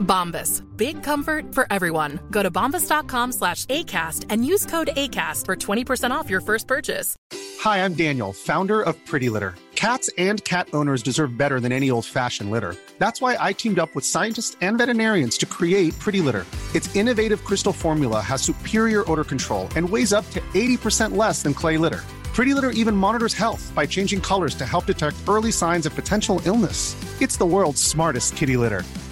Bombas. Big comfort for everyone. Go to bombas.com slash ACAST and use code ACAST for 20% off your first purchase. Hi, I'm Daniel, founder of Pretty Litter. Cats and cat owners deserve better than any old fashioned litter. That's why I teamed up with scientists and veterinarians to create Pretty Litter. Its innovative crystal formula has superior odor control and weighs up to 80% less than clay litter. Pretty Litter even monitors health by changing colors to help detect early signs of potential illness. It's the world's smartest kitty litter.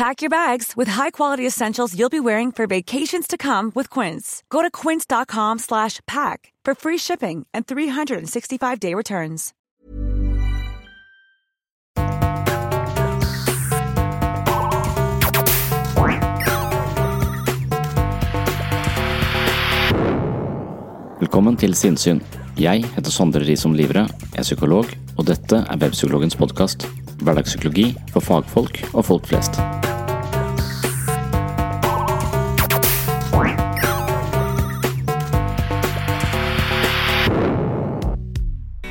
Pack your bags with high-quality essentials you'll be wearing for vacations to come with Quince. Go to quince.com slash pack for free shipping and 365-day returns. Velkommen til Sinnsyn. Jeg heter Sondre Risom Livre, er psykolog, og dette er Webpsykologens podkast. Hverdagspsykologi for fagfolk og folk flest.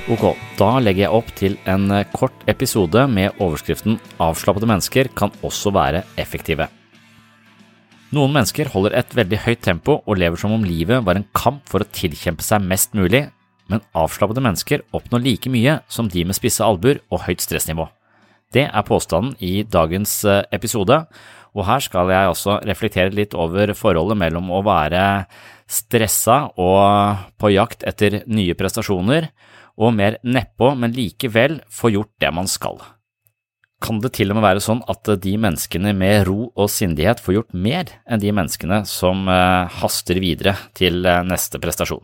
Ok, da legger jeg opp til en eh, kort episode med overskriften Avslappede mennesker kan også være effektive. Noen mennesker holder et veldig høyt tempo og lever som om livet var en kamp for å tilkjempe seg mest mulig, men avslappede mennesker oppnår like mye som de med spisse albuer og høyt stressnivå. Det er påstanden i dagens eh, episode, og her skal jeg også reflektere litt over forholdet mellom å være stressa og på jakt etter nye prestasjoner, og mer nedpå, men likevel få gjort det man skal. Kan det til og med være sånn at de menneskene med ro og sindighet får gjort mer enn de menneskene som eh, haster videre til eh, neste prestasjon?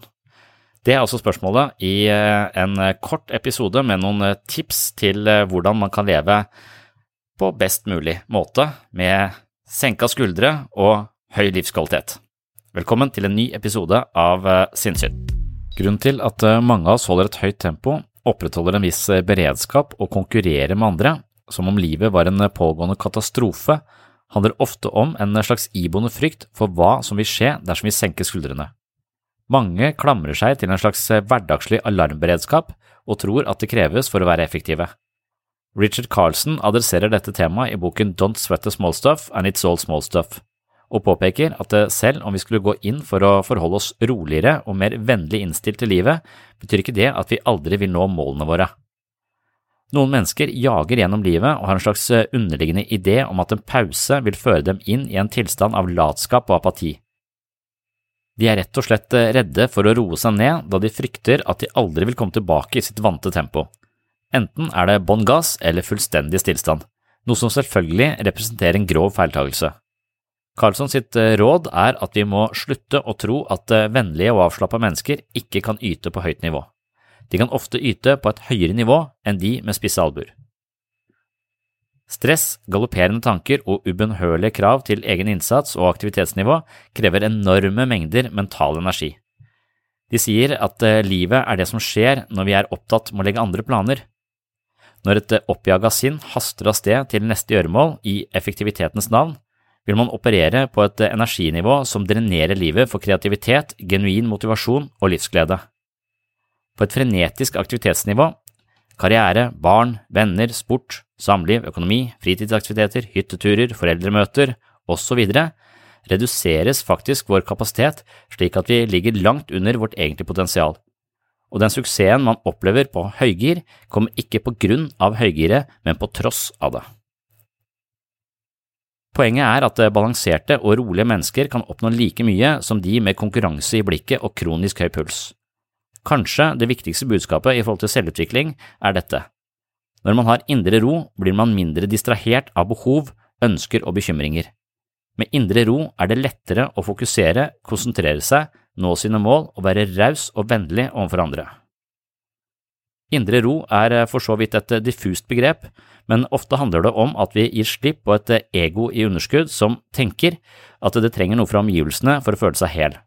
Det er også spørsmålet i eh, en kort episode med noen tips til hvordan man kan leve på best mulig måte med senka skuldre og høy livskvalitet. Velkommen til en ny episode av Sinnsyn. Grunnen til at mange av oss holder et høyt tempo, opprettholder en viss beredskap og konkurrerer med andre, som om livet var en pågående katastrofe, handler ofte om en slags iboende frykt for hva som vil skje dersom vi senker skuldrene. Mange klamrer seg til en slags hverdagslig alarmberedskap og tror at det kreves for å være effektive. Richard Carlson adresserer dette temaet i boken Don't Sweat the Small Stuff and It's All Small Stuff, og påpeker at selv om vi skulle gå inn for å forholde oss roligere og mer vennlig innstilt til livet, betyr ikke det at vi aldri vil nå målene våre. Noen mennesker jager gjennom livet og har en slags underliggende idé om at en pause vil føre dem inn i en tilstand av latskap og apati. De er rett og slett redde for å roe seg ned da de frykter at de aldri vil komme tilbake i sitt vante tempo. Enten er det bånn gass eller fullstendig stillstand, noe som selvfølgelig representerer en grov feiltagelse. Carlson sitt råd er at vi må slutte å tro at vennlige og avslappa mennesker ikke kan yte på høyt nivå. De kan ofte yte på et høyere nivå enn de med spisse albuer. Stress, galopperende tanker og ubønnhørlige krav til egen innsats og aktivitetsnivå krever enorme mengder mental energi. De sier at livet er det som skjer når vi er opptatt med å legge andre planer. Når et oppjaga sinn haster av sted til neste gjøremål i effektivitetens navn, vil man operere på et energinivå som drenerer livet for kreativitet, genuin motivasjon og livsglede. På et frenetisk aktivitetsnivå, karriere, barn, venner, sport, samliv, økonomi, fritidsaktiviteter, hytteturer, foreldremøter osv., reduseres faktisk vår kapasitet slik at vi ligger langt under vårt egentlige potensial. Og den suksessen man opplever på høygir, kommer ikke på grunn av høygiret, men på tross av det. Poenget er at balanserte og rolige mennesker kan oppnå like mye som de med konkurranse i blikket og kronisk høy puls. Kanskje det viktigste budskapet i forhold til selvutvikling er dette. Når man har indre ro, blir man mindre distrahert av behov, ønsker og bekymringer. Med indre ro er det lettere å fokusere, konsentrere seg, nå sine mål og være raus og vennlig overfor andre. Indre ro er for så vidt et diffust begrep, men ofte handler det om at vi gir slipp på et ego i underskudd som tenker at det trenger noe fra omgivelsene for å føle seg hel.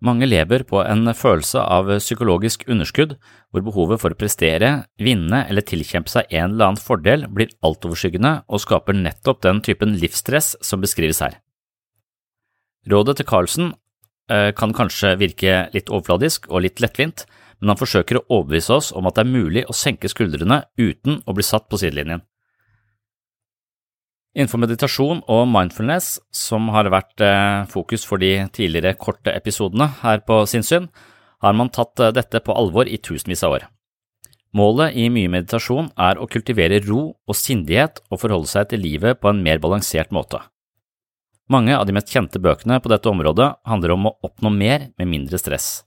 Mange lever på en følelse av psykologisk underskudd, hvor behovet for å prestere, vinne eller tilkjempe seg en eller annen fordel blir altoverskyggende og skaper nettopp den typen livsstress som beskrives her. Rådet til Carlsen eh, kan kanskje virke litt overfladisk og litt lettvint, men han forsøker å overbevise oss om at det er mulig å senke skuldrene uten å bli satt på sidelinjen. Innenfor meditasjon og mindfulness, som har vært eh, fokus for de tidligere korte episodene her på Sinnssyn, har man tatt eh, dette på alvor i tusenvis av år. Målet i mye meditasjon er å kultivere ro og sindighet og forholde seg til livet på en mer balansert måte. Mange av de mest kjente bøkene på dette området handler om å oppnå mer med mindre stress.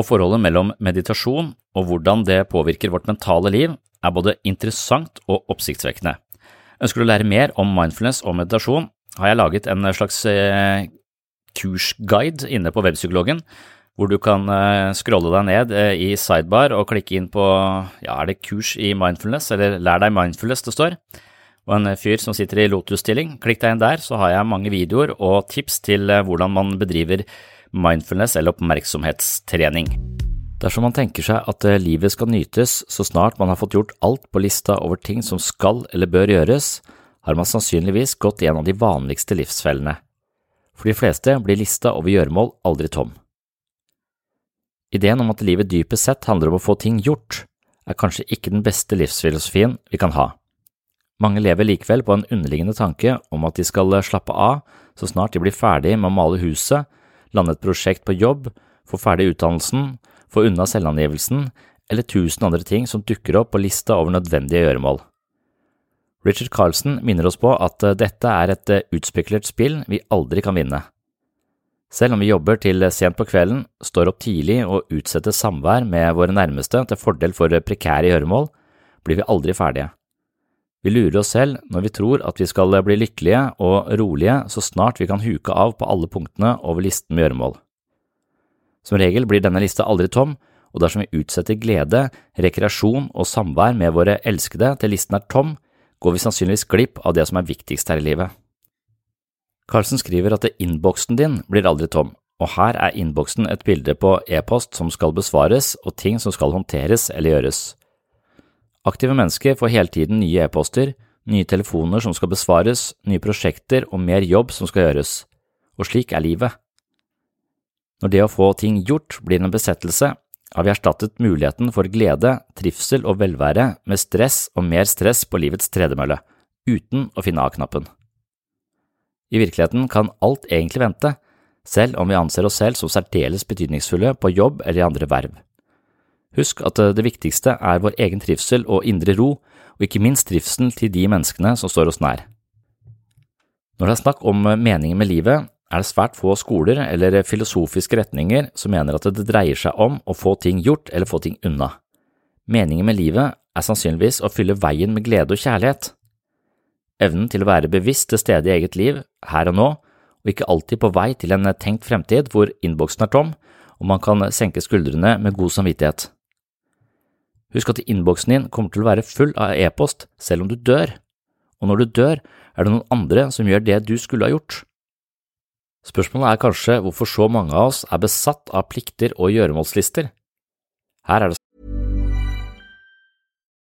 Og forholdet mellom meditasjon og hvordan det påvirker vårt mentale liv, er både interessant og oppsiktsvekkende. Ønsker du å lære mer om mindfulness og meditasjon, har jeg laget en slags eh, kursguide inne på Webpsykologen, hvor du kan eh, scrolle deg ned eh, i sidebar og klikke inn på ja, er det kurs i mindfulness, eller lær deg mindfulness det står, og en fyr som sitter i lotus-stilling. Klikk deg inn der, så har jeg mange videoer og tips til hvordan man bedriver mindfulness eller oppmerksomhetstrening. Dersom man tenker seg at eh, livet skal nytes så snart man har fått gjort alt på lista over ting som skal eller bør gjøres, har man sannsynligvis gått i en av de vanligste livsfellene. For de fleste blir lista over gjøremål aldri tom. Ideen om at livet dypest sett handler om å få ting gjort, er kanskje ikke den beste livsfilosofien vi kan ha. Mange lever likevel på en underliggende tanke om at de skal slappe av så snart de blir ferdig med å male huset, lande et prosjekt på jobb, få ferdig utdannelsen få unna selvangivelsen eller tusen andre ting som dukker opp på lista over nødvendige gjøremål. Richard Carlsen minner oss på at eh, dette er et eh, utspekulert spill vi aldri kan vinne. Selv om vi jobber til sent på kvelden, står opp tidlig og utsetter samvær med våre nærmeste til fordel for prekære gjøremål, blir vi aldri ferdige. Vi lurer oss selv når vi tror at vi skal bli lykkelige og rolige så snart vi kan huke av på alle punktene over listen med gjøremål. Som regel blir denne lista aldri tom, og dersom vi utsetter glede, rekreasjon og samvær med våre elskede til listen er tom, går vi sannsynligvis glipp av det som er viktigst her i livet. Carlsen skriver at innboksen din blir aldri tom, og her er innboksen et bilde på e-post som skal besvares og ting som skal håndteres eller gjøres. Aktive mennesker får hele tiden nye e-poster, nye telefoner som skal besvares, nye prosjekter og mer jobb som skal gjøres, og slik er livet. Når det å få ting gjort blir en besettelse, har vi erstattet muligheten for glede, trivsel og velvære med stress og mer stress på livets tredemølle, uten å finne av-knappen. I virkeligheten kan alt egentlig vente, selv om vi anser oss selv som særdeles betydningsfulle på jobb eller i andre verv. Husk at det viktigste er vår egen trivsel og indre ro, og ikke minst trivselen til de menneskene som står oss nær. Når det er snakk om meningen med livet, er det svært få skoler eller filosofiske retninger som mener at det dreier seg om å få ting gjort eller få ting unna. Meningen med livet er sannsynligvis å fylle veien med glede og kjærlighet. Evnen til å være bevisst til stede i eget liv, her og nå, og ikke alltid på vei til en tenkt fremtid hvor innboksen er tom og man kan senke skuldrene med god samvittighet. Husk at innboksen din kommer til å være full av e-post selv om du dør, og når du dør, er det noen andre som gjør det du skulle ha gjort. Spørsmålet er kanskje hvorfor så mange av oss er besatt av plikter og gjøremålslister. Her er det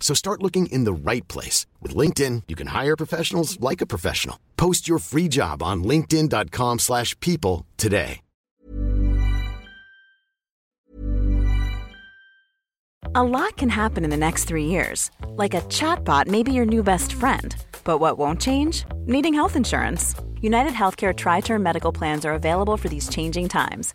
So start looking in the right place. With LinkedIn, you can hire professionals like a professional. Post your free job on linkedin.com slash people today. A lot can happen in the next three years. Like a chatbot may be your new best friend. But what won't change? Needing health insurance. United Healthcare Tri Term Medical Plans are available for these changing times.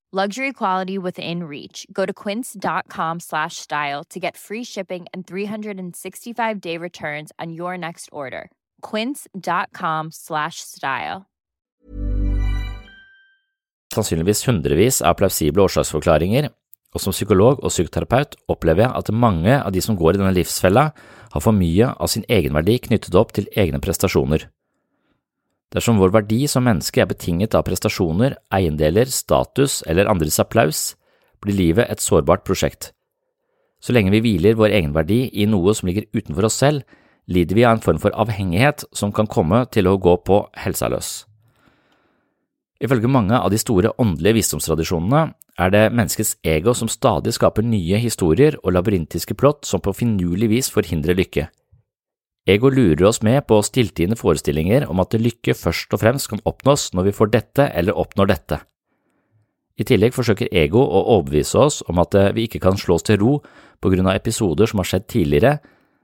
Luxury quality within reach. Go to quince.com slash style to get free shipping and 365 day returns on your next order. Quince.com slash style. Sannsynligvis hundrevis av plausible årsaksforklaringer, og som psykolog og psykoterapeut opplever jeg at mange av de som går i denne livsfella, har for mye av sin egenverdi knyttet opp til egne prestasjoner. Dersom vår verdi som menneske er betinget av prestasjoner, eiendeler, status eller andres applaus, blir livet et sårbart prosjekt. Så lenge vi hviler vår egenverdi i noe som ligger utenfor oss selv, lider vi av en form for avhengighet som kan komme til å gå på helsa løs. Ifølge mange av de store åndelige visdomstradisjonene er det menneskets ego som stadig skaper nye historier og labyrintiske plott som på finurlig vis forhindrer lykke. Ego lurer oss med på stilltiende forestillinger om at lykke først og fremst kan oppnås når vi får dette eller oppnår dette. I tillegg forsøker ego å overbevise oss om at vi ikke kan slå oss til ro på grunn av episoder som har skjedd tidligere,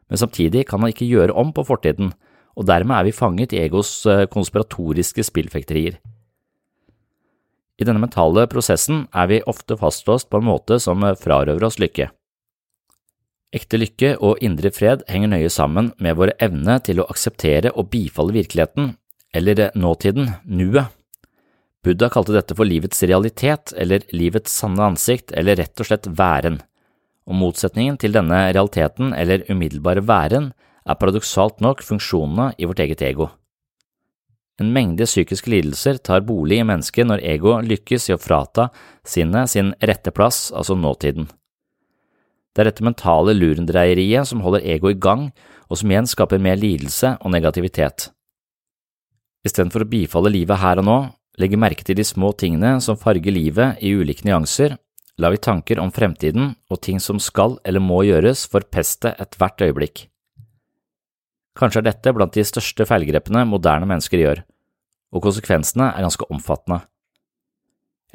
men samtidig kan man ikke gjøre om på fortiden, og dermed er vi fanget i egos konspiratoriske spillfekterier. I denne mentale prosessen er vi ofte fastlåst på en måte som frarøver oss lykke. Ekte lykke og indre fred henger nøye sammen med vår evne til å akseptere og bifalle virkeligheten, eller nåtiden, nuet. Buddha kalte dette for livets realitet, eller livets sanne ansikt, eller rett og slett væren, og motsetningen til denne realiteten eller umiddelbare væren er paradoksalt nok funksjonene i vårt eget ego. En mengde psykiske lidelser tar bolig i mennesket når ego lykkes i å frata sinnet sin rette plass, altså nåtiden. Det er dette mentale lurendreieriet som holder ego i gang, og som igjen skaper mer lidelse og negativitet. Istedenfor å bifalle livet her og nå, legge merke til de små tingene som farger livet i ulike nyanser, lar vi tanker om fremtiden og ting som skal eller må gjøres forpeste ethvert øyeblikk. Kanskje er dette blant de største feilgrepene moderne mennesker gjør, og konsekvensene er ganske omfattende.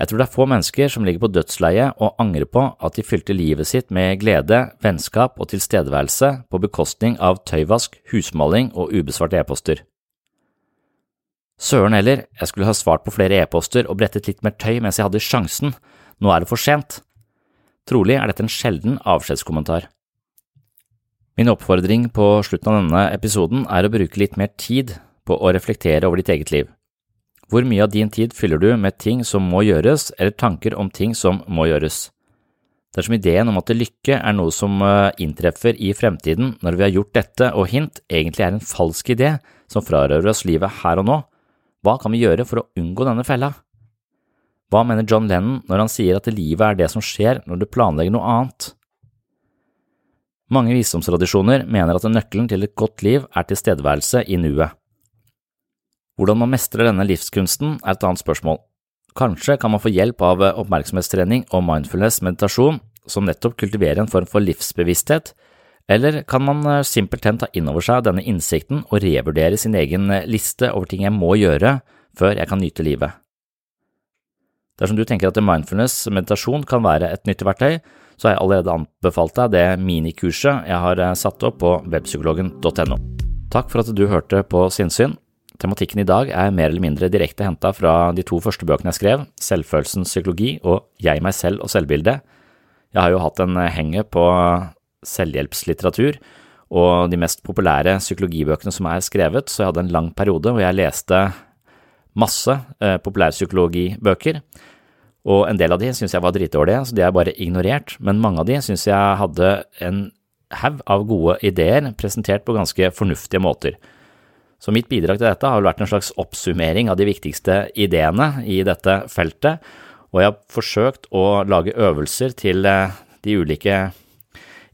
Jeg tror det er få mennesker som ligger på dødsleiet og angrer på at de fylte livet sitt med glede, vennskap og tilstedeværelse på bekostning av tøyvask, husmaling og ubesvarte e-poster. Søren heller, jeg skulle ha svart på flere e-poster og brettet litt mer tøy mens jeg hadde sjansen, nå er det for sent. Trolig er dette en sjelden avskjedskommentar. Min oppfordring på slutten av denne episoden er å bruke litt mer tid på å reflektere over ditt eget liv. Hvor mye av din tid fyller du med ting som må gjøres, eller tanker om ting som må gjøres? Dersom ideen om at lykke er noe som eh, inntreffer i fremtiden når vi har gjort dette, og hint egentlig er en falsk idé som frarøver oss livet her og nå, hva kan vi gjøre for å unngå denne fella? Hva mener John Lennon når han sier at livet er det som skjer når du planlegger noe annet? Mange visdomstradisjoner mener at nøkkelen til et godt liv er tilstedeværelse i nuet. Hvordan man mestrer denne livskunsten er et annet spørsmål. Kanskje kan man få hjelp av oppmerksomhetstrening og mindfulness meditasjon, som nettopp kultiverer en form for livsbevissthet, eller kan man eh, simpelthen ta inn over seg denne innsikten og revurdere sin egen eh, liste over ting jeg må gjøre før jeg kan nyte livet? Dersom du tenker at mindfulness meditasjon kan være et nyttig verktøy, så har jeg allerede anbefalt deg det minikurset jeg har eh, satt opp på webpsykologen.no. Takk for at du hørte på Sinnsyn. Tematikken i dag er mer eller mindre direkte henta fra de to første bøkene jeg skrev, Selvfølelsens psykologi og Jeg, meg selv og selvbildet. Jeg har jo hatt en henge på selvhjelpslitteratur og de mest populære psykologibøkene som er skrevet, så jeg hadde en lang periode hvor jeg leste masse eh, populærpsykologibøker. Og en del av de syns jeg var dritdårlige, så de er bare ignorert, men mange av de syns jeg hadde en haug av gode ideer presentert på ganske fornuftige måter. Så mitt bidrag til dette har vel vært en slags oppsummering av de viktigste ideene i dette feltet, og jeg har forsøkt å lage øvelser til eh, de ulike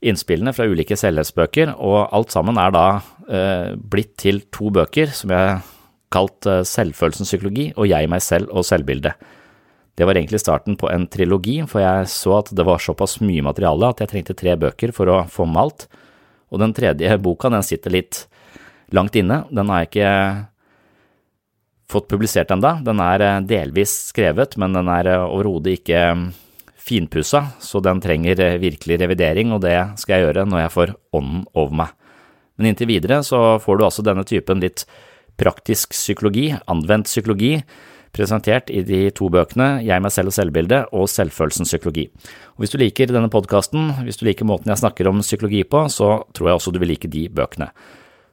innspillene fra ulike selvhjelpsbøker, og alt sammen er da eh, blitt til to bøker som jeg har kalt eh, Selvfølelsens psykologi og Jeg, meg selv og selvbildet. Det var egentlig starten på en trilogi, for jeg så at det var såpass mye materiale at jeg trengte tre bøker for å få med alt, og den tredje boka den sitter litt langt inne. Den har jeg ikke fått publisert ennå. Den er eh, delvis skrevet, men den er eh, overhodet ikke mm, finpussa, så den trenger eh, virkelig revidering, og det skal jeg gjøre når jeg får ånden over meg. Men inntil videre så får du altså denne typen litt praktisk psykologi, anvendt psykologi, presentert i de to bøkene Jeg, meg selv og selvbildet og Selvfølelsens psykologi. Og Hvis du liker denne podkasten, hvis du liker måten jeg snakker om psykologi på, så tror jeg også du vil like de bøkene.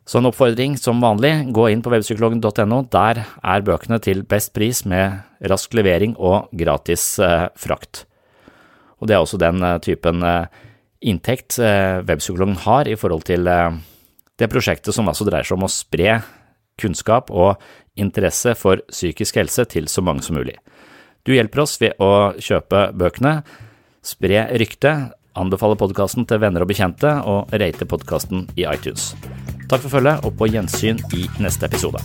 Så en oppfordring som vanlig, gå inn på webpsykologen.no. Der er bøkene til best pris med rask levering og gratis eh, frakt. Og det er også den eh, typen eh, inntekt eh, webpsykologen har i forhold til eh, det prosjektet som altså dreier seg om å spre kunnskap og interesse for psykisk helse til så mange som mulig. Du hjelper oss ved å kjøpe bøkene, spre ryktet, anbefale podkasten til venner og bekjente og rate podkasten i iTunes. Takk for følget, og på gjensyn i neste episode.